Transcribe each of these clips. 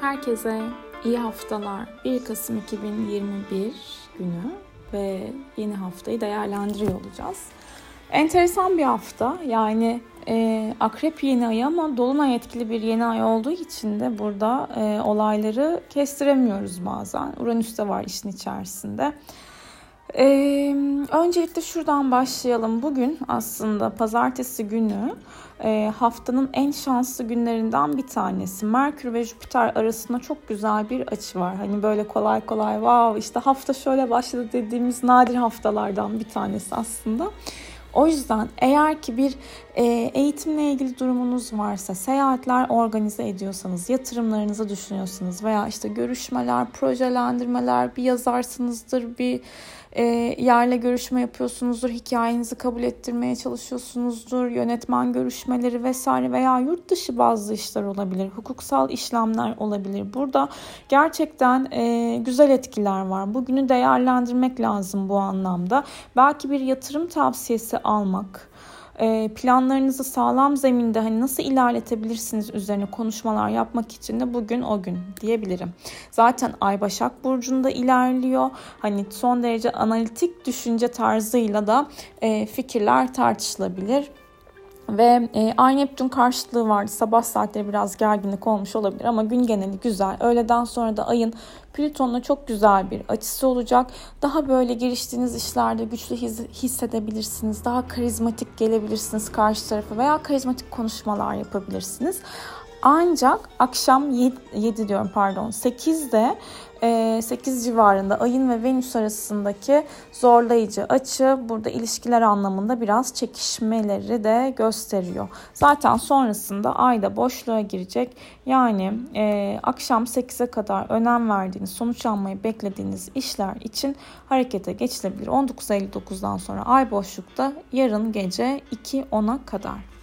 Herkese iyi haftalar. 1 Kasım 2021 günü ve yeni haftayı değerlendiriyor olacağız. Enteresan bir hafta. Yani e, akrep yeni ayı ama dolunay etkili bir yeni ay olduğu için de burada e, olayları kestiremiyoruz bazen. Uranüs de var işin içerisinde. Ee, öncelikle şuradan başlayalım. Bugün aslında pazartesi günü e, haftanın en şanslı günlerinden bir tanesi. Merkür ve Jüpiter arasında çok güzel bir açı var. Hani böyle kolay kolay wow işte hafta şöyle başladı dediğimiz nadir haftalardan bir tanesi aslında. O yüzden eğer ki bir eğitimle ilgili durumunuz varsa, seyahatler organize ediyorsanız, yatırımlarınızı düşünüyorsanız veya işte görüşmeler, projelendirmeler, bir yazarsınızdır, bir e, yerle görüşme yapıyorsunuzdur, hikayenizi kabul ettirmeye çalışıyorsunuzdur, yönetmen görüşmeleri vesaire veya yurt dışı bazı işler olabilir, hukuksal işlemler olabilir. Burada gerçekten e, güzel etkiler var. Bugünü değerlendirmek lazım bu anlamda. Belki bir yatırım tavsiyesi almak, planlarınızı sağlam zeminde hani nasıl ilerletebilirsiniz üzerine konuşmalar yapmak için de bugün o gün diyebilirim. Zaten Ay Başak Burcu'nda ilerliyor. Hani son derece analitik düşünce tarzıyla da e, fikirler tartışılabilir. Ve e, Ay Neptün karşıtlığı vardı. Sabah saatleri biraz gerginlik olmuş olabilir ama gün geneli güzel. Öğleden sonra da ayın Plüton'la çok güzel bir açısı olacak. Daha böyle giriştiğiniz işlerde güçlü hissedebilirsiniz. Daha karizmatik gelebilirsiniz karşı tarafa veya karizmatik konuşmalar yapabilirsiniz. Ancak akşam 7, 7 diyorum pardon 8'de 8 civarında ayın ve Venüs arasındaki zorlayıcı açı burada ilişkiler anlamında biraz çekişmeleri de gösteriyor. Zaten sonrasında ay da boşluğa girecek. Yani e, akşam 8'e kadar önem verdiğiniz, sonuç almayı beklediğiniz işler için harekete geçilebilir. 19.59'dan sonra ay boşlukta yarın gece 2.10'a kadar.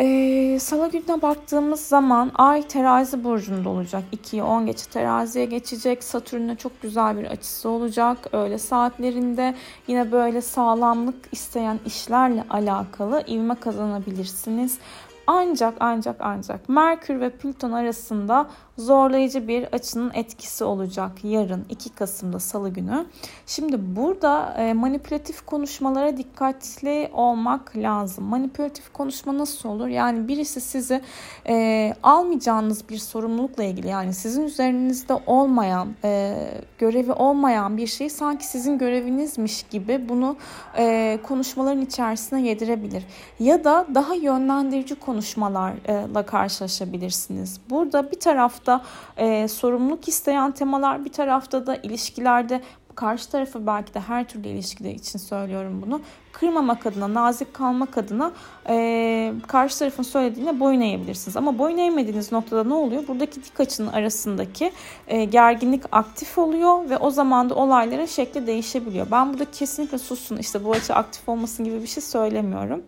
Ee, Salı gününe baktığımız zaman Ay terazi burcunda olacak. 2'yi 10 geçe teraziye geçecek. Satürn'e çok güzel bir açısı olacak. Öğle saatlerinde yine böyle sağlamlık isteyen işlerle alakalı ivme kazanabilirsiniz. Ancak ancak ancak Merkür ve Plüton arasında zorlayıcı bir açının etkisi olacak yarın 2 Kasım'da Salı günü. Şimdi burada e, manipülatif konuşmalara dikkatli olmak lazım. Manipülatif konuşma nasıl olur? Yani birisi sizi e, almayacağınız bir sorumlulukla ilgili yani sizin üzerinizde olmayan, e, görevi olmayan bir şeyi sanki sizin görevinizmiş gibi bunu e, konuşmaların içerisine yedirebilir. Ya da daha yönlendirici konuşmalarla karşılaşabilirsiniz. Burada bir tarafta e, sorumluluk isteyen temalar bir tarafta da ilişkilerde karşı tarafı belki de her türlü ilişkide için söylüyorum bunu. Kırmamak adına, nazik kalmak adına e, karşı tarafın söylediğine boyun eğebilirsiniz. Ama boyun eğmediğiniz noktada ne oluyor? Buradaki dik açının arasındaki e, gerginlik aktif oluyor ve o zaman da olayların şekli değişebiliyor. Ben burada kesinlikle sussun işte bu açı aktif olmasın gibi bir şey söylemiyorum.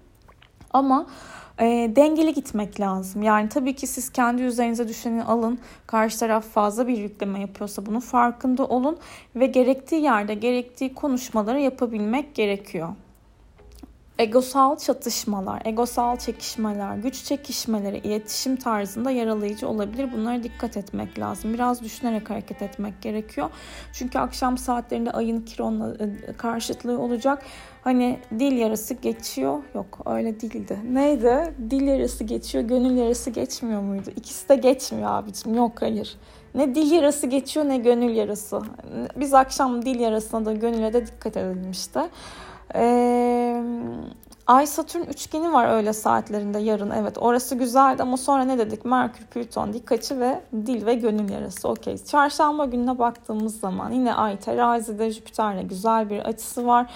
Ama e, dengeli gitmek lazım. Yani tabii ki siz kendi üzerinize düşeni alın. Karşı taraf fazla bir yükleme yapıyorsa bunun farkında olun ve gerektiği yerde gerektiği konuşmaları yapabilmek gerekiyor. Egosal çatışmalar, egosal çekişmeler, güç çekişmeleri iletişim tarzında yaralayıcı olabilir. Bunlara dikkat etmek lazım. Biraz düşünerek hareket etmek gerekiyor. Çünkü akşam saatlerinde ayın kironla e, karşıtlığı olacak. Hani dil yarası geçiyor. Yok öyle değildi. Neydi? Dil yarası geçiyor, gönül yarası geçmiyor muydu? İkisi de geçmiyor abicim. Yok hayır. Ne dil yarası geçiyor ne gönül yarası. Biz akşam dil yarasına da gönüle de dikkat edelim işte. Ee, Ay Satürn üçgeni var öyle saatlerinde yarın. Evet orası güzeldi ama sonra ne dedik? Merkür, Plüton, dik ve dil ve gönül yarası. Okey. Çarşamba gününe baktığımız zaman yine Ay terazide Jüpiter'le güzel bir açısı var.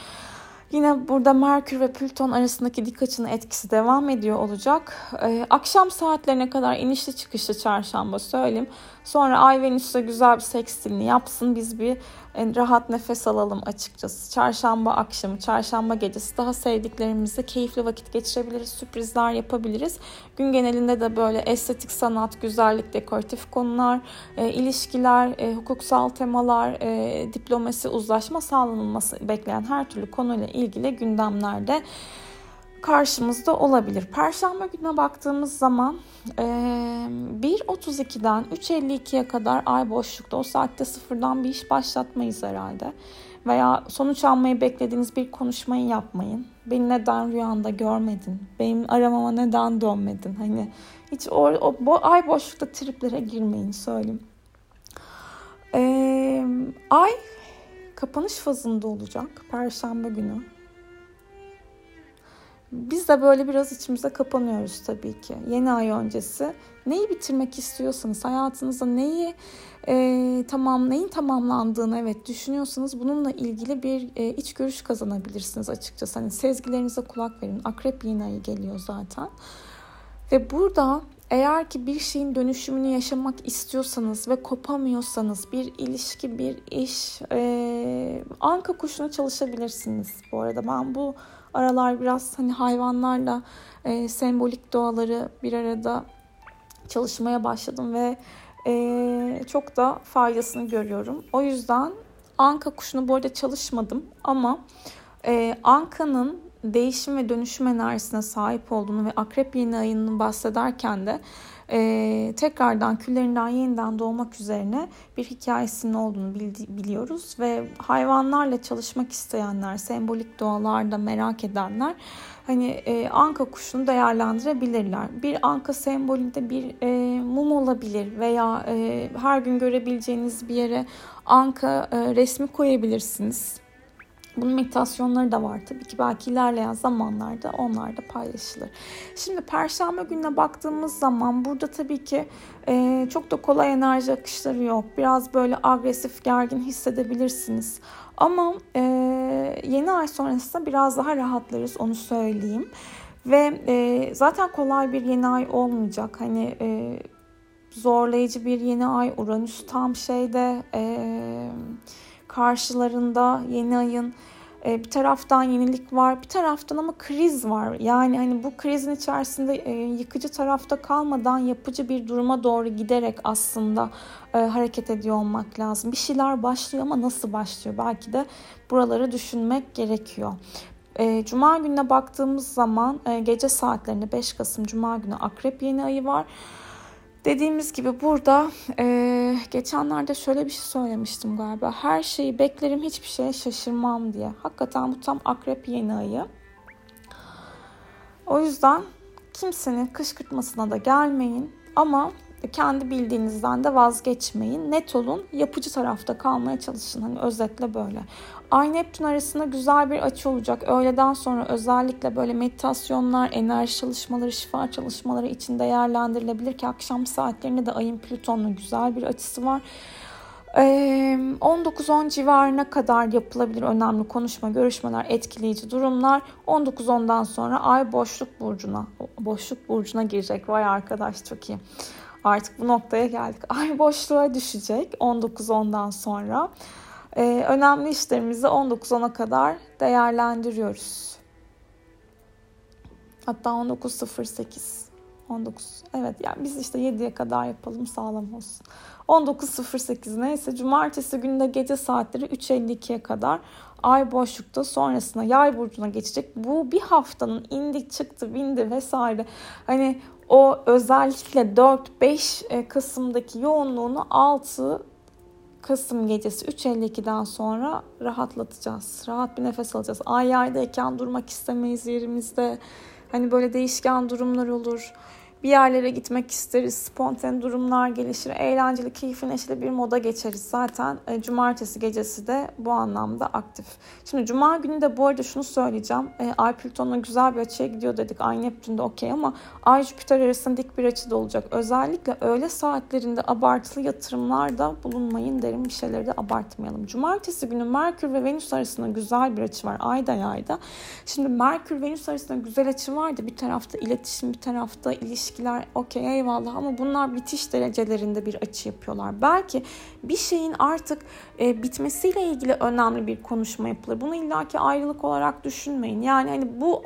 Yine burada Merkür ve Plüton arasındaki dik açının etkisi devam ediyor olacak. Ee, akşam saatlerine kadar inişli çıkışlı çarşamba söyleyeyim. Sonra Ay Venüs'te güzel bir sekstilini yapsın. Biz bir e, rahat nefes alalım açıkçası. Çarşamba akşamı, çarşamba gecesi daha sevdiklerimizle keyifli vakit geçirebiliriz. Sürprizler yapabiliriz. Gün genelinde de böyle estetik sanat, güzellik, dekoratif konular, e, ilişkiler, e, hukuksal temalar, diplomasi, uzlaşma sağlanılması bekleyen her türlü konuyla ilgili gündemlerde karşımızda olabilir. Perşembe gününe baktığımız zaman 1.32'den 3.52'ye kadar ay boşlukta o saatte sıfırdan bir iş başlatmayız herhalde. Veya sonuç almayı beklediğiniz bir konuşmayı yapmayın. Beni neden rüyanda görmedin? Benim aramama neden dönmedin? Hani hiç o, o bu ay boşlukta triplere girmeyin söyleyeyim. Ee, ay kapanış fazında olacak Perşembe günü. Biz de böyle biraz içimize kapanıyoruz tabii ki. Yeni ay öncesi neyi bitirmek istiyorsanız, hayatınızda neyi e, tamam neyin tamamlandığını evet düşünüyorsanız bununla ilgili bir e, iç görüş kazanabilirsiniz açıkçası. Hani sezgilerinize kulak verin. Akrep yeni ayı geliyor zaten. Ve burada eğer ki bir şeyin dönüşümünü yaşamak istiyorsanız ve kopamıyorsanız bir ilişki, bir iş, e, anka kuşuna çalışabilirsiniz. Bu arada ben bu aralar biraz hani hayvanlarla e, sembolik doğaları bir arada çalışmaya başladım ve e, çok da faydasını görüyorum. O yüzden anka kuşunu bu arada çalışmadım ama e, ankanın değişim ve dönüşüm enerjisine sahip olduğunu ve akrep yeni ayının bahsederken de e, tekrardan küllerinden yeniden doğmak üzerine bir hikayesinin olduğunu bildi, biliyoruz ve hayvanlarla çalışmak isteyenler, sembolik doğalarda merak edenler hani e, anka kuşunu değerlendirebilirler. Bir anka sembolünde bir e, mum olabilir veya e, her gün görebileceğiniz bir yere anka e, resmi koyabilirsiniz. Bunun meditasyonları da var tabii ki. Belki ilerleyen zamanlarda onlar da paylaşılır. Şimdi Perşembe gününe baktığımız zaman burada tabii ki e, çok da kolay enerji akışları yok. Biraz böyle agresif, gergin hissedebilirsiniz. Ama e, yeni ay sonrasında biraz daha rahatlarız onu söyleyeyim. Ve e, zaten kolay bir yeni ay olmayacak. Hani e, zorlayıcı bir yeni ay. Uranüs tam şeyde... E, karşılarında yeni ayın e, bir taraftan yenilik var, bir taraftan ama kriz var. Yani hani bu krizin içerisinde e, yıkıcı tarafta kalmadan yapıcı bir duruma doğru giderek aslında e, hareket ediyor olmak lazım. Bir şeyler başlıyor ama nasıl başlıyor? Belki de buraları düşünmek gerekiyor. Cuma gününe baktığımız zaman gece saatlerinde 5 Kasım Cuma günü Akrep yeni ayı var. Dediğimiz gibi burada e, geçenlerde şöyle bir şey söylemiştim galiba. Her şeyi beklerim hiçbir şeye şaşırmam diye. Hakikaten bu tam akrep yeni ayı. O yüzden kimsenin kışkırtmasına da gelmeyin. Ama kendi bildiğinizden de vazgeçmeyin. Net olun. Yapıcı tarafta kalmaya çalışın. Hani özetle böyle. Ay Neptün arasında güzel bir açı olacak. Öğleden sonra özellikle böyle meditasyonlar, enerji çalışmaları, şifa çalışmaları için değerlendirilebilir ki akşam saatlerinde de ayın Plüton'la güzel bir açısı var. 19-10 civarına kadar yapılabilir önemli konuşma, görüşmeler, etkileyici durumlar. 19-10'dan sonra ay boşluk burcuna, boşluk burcuna girecek. Vay arkadaş çok iyi. Artık bu noktaya geldik. Ay boşluğa düşecek 19-10'dan sonra. Ee, önemli işlerimizi 19-10'a kadar değerlendiriyoruz. Hatta 19.08 19 evet yani biz işte 7'ye kadar yapalım sağlam olsun. 19.08 neyse cumartesi günde gece saatleri 3.52'ye kadar ay boşlukta sonrasında yay burcuna geçecek. Bu bir haftanın indi çıktı bindi vesaire hani o özellikle 4-5 e, Kasım'daki yoğunluğunu 6 Kasım gecesi 3.52'den sonra rahatlatacağız. Rahat bir nefes alacağız. Ay yerdeyken durmak istemeyiz yerimizde. Hani böyle değişken durumlar olur bir yerlere gitmek isteriz, spontane durumlar gelişir, eğlenceli, keyifli, neşeli bir moda geçeriz. Zaten e, cumartesi gecesi de bu anlamda aktif. Şimdi cuma günü de bu arada şunu söyleyeceğim. E, Ay Plüton'la güzel bir açıya gidiyor dedik. Ay Neptün'de okey ama Ay Jüpiter arasında dik bir açı da olacak. Özellikle öğle saatlerinde abartılı yatırımlarda bulunmayın derim. Bir şeyleri de abartmayalım. Cumartesi günü Merkür ve Venüs arasında güzel bir açı var. Ayda yayda. Şimdi Merkür Venüs arasında güzel açı vardı. Bir tarafta iletişim, bir tarafta ilişki ilişkiler okey eyvallah ama bunlar bitiş derecelerinde bir açı yapıyorlar. Belki bir şeyin artık e, bitmesiyle ilgili önemli bir konuşma yapılır. Bunu illaki ayrılık olarak düşünmeyin. Yani hani bu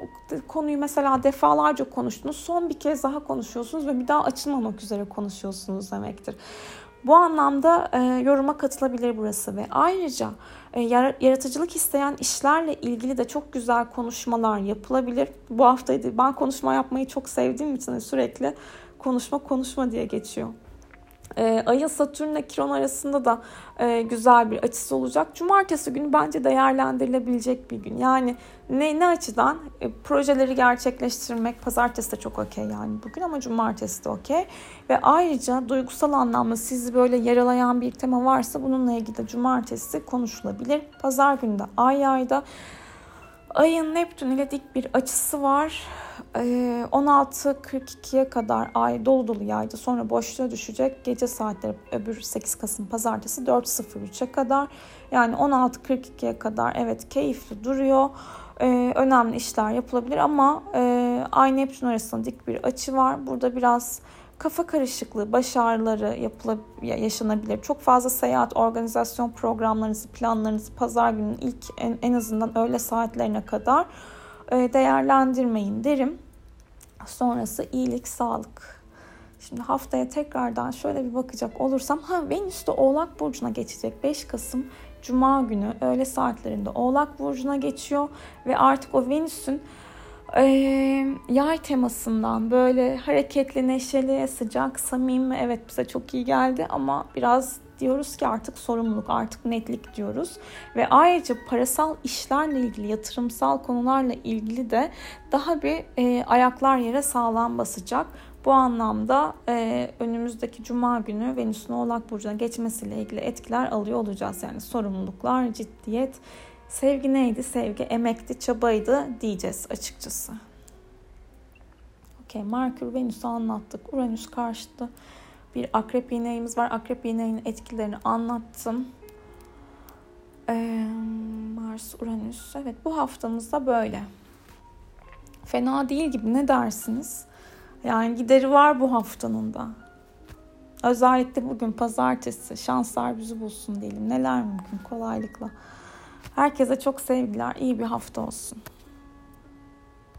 konuyu mesela defalarca konuştunuz. Son bir kez daha konuşuyorsunuz ve bir daha açılmamak üzere konuşuyorsunuz demektir. Bu anlamda e, yoruma katılabilir burası ve ayrıca yaratıcılık isteyen işlerle ilgili de çok güzel konuşmalar yapılabilir. Bu haftaydı ben konuşma yapmayı çok sevdiğim için sürekli konuşma konuşma diye geçiyor. E, Ayın Satürn ile Kiron arasında da e, güzel bir açısı olacak. Cumartesi günü bence değerlendirilebilecek bir gün. Yani ne, ne açıdan? E, projeleri gerçekleştirmek pazartesi de çok okey yani bugün ama cumartesi de okey. Ve ayrıca duygusal anlamda sizi böyle yaralayan bir tema varsa bununla ilgili de cumartesi konuşulabilir. Pazar günü de ay ayda Ayın Neptün ile dik bir açısı var. 16.42'ye ee, kadar ay dolu dolu yaydı. Sonra boşluğa düşecek. Gece saatleri öbür 8 Kasım pazartesi 4.03'e kadar. Yani 16.42'ye kadar evet keyifli duruyor. Ee, önemli işler yapılabilir ama e, ay Neptün arasında dik bir açı var. Burada biraz kafa karışıklığı, baş ağrıları yapılab- yaşanabilir. Çok fazla seyahat, organizasyon programlarınızı, planlarınızı pazar günün ilk en, en azından öğle saatlerine kadar e, değerlendirmeyin derim. Sonrası iyilik, sağlık. Şimdi haftaya tekrardan şöyle bir bakacak olursam ha Venüs de Oğlak Burcu'na geçecek 5 Kasım Cuma günü öğle saatlerinde Oğlak Burcu'na geçiyor ve artık o Venüs'ün e, yay temasından böyle hareketli, neşeli, sıcak, samimi evet bize çok iyi geldi ama biraz diyoruz ki artık sorumluluk, artık netlik diyoruz. Ve ayrıca parasal işlerle ilgili, yatırımsal konularla ilgili de daha bir e, ayaklar yere sağlam basacak. Bu anlamda e, önümüzdeki cuma günü Venüs'ün Oğlak Burcu'na geçmesiyle ilgili etkiler alıyor olacağız. Yani sorumluluklar, ciddiyet, sevgi neydi? Sevgi emekti, çabaydı diyeceğiz açıkçası. Okey, Merkür Venüs'ü anlattık. Uranüs karşıtı bir akrep iğneğimiz var. Akrep iğneğinin etkilerini anlattım. Ee, Mars, Uranüs. Evet bu haftamızda böyle. Fena değil gibi ne dersiniz? Yani gideri var bu haftanın da. Özellikle bugün pazartesi şanslar bizi bulsun diyelim. Neler mümkün kolaylıkla. Herkese çok sevgiler. İyi bir hafta olsun.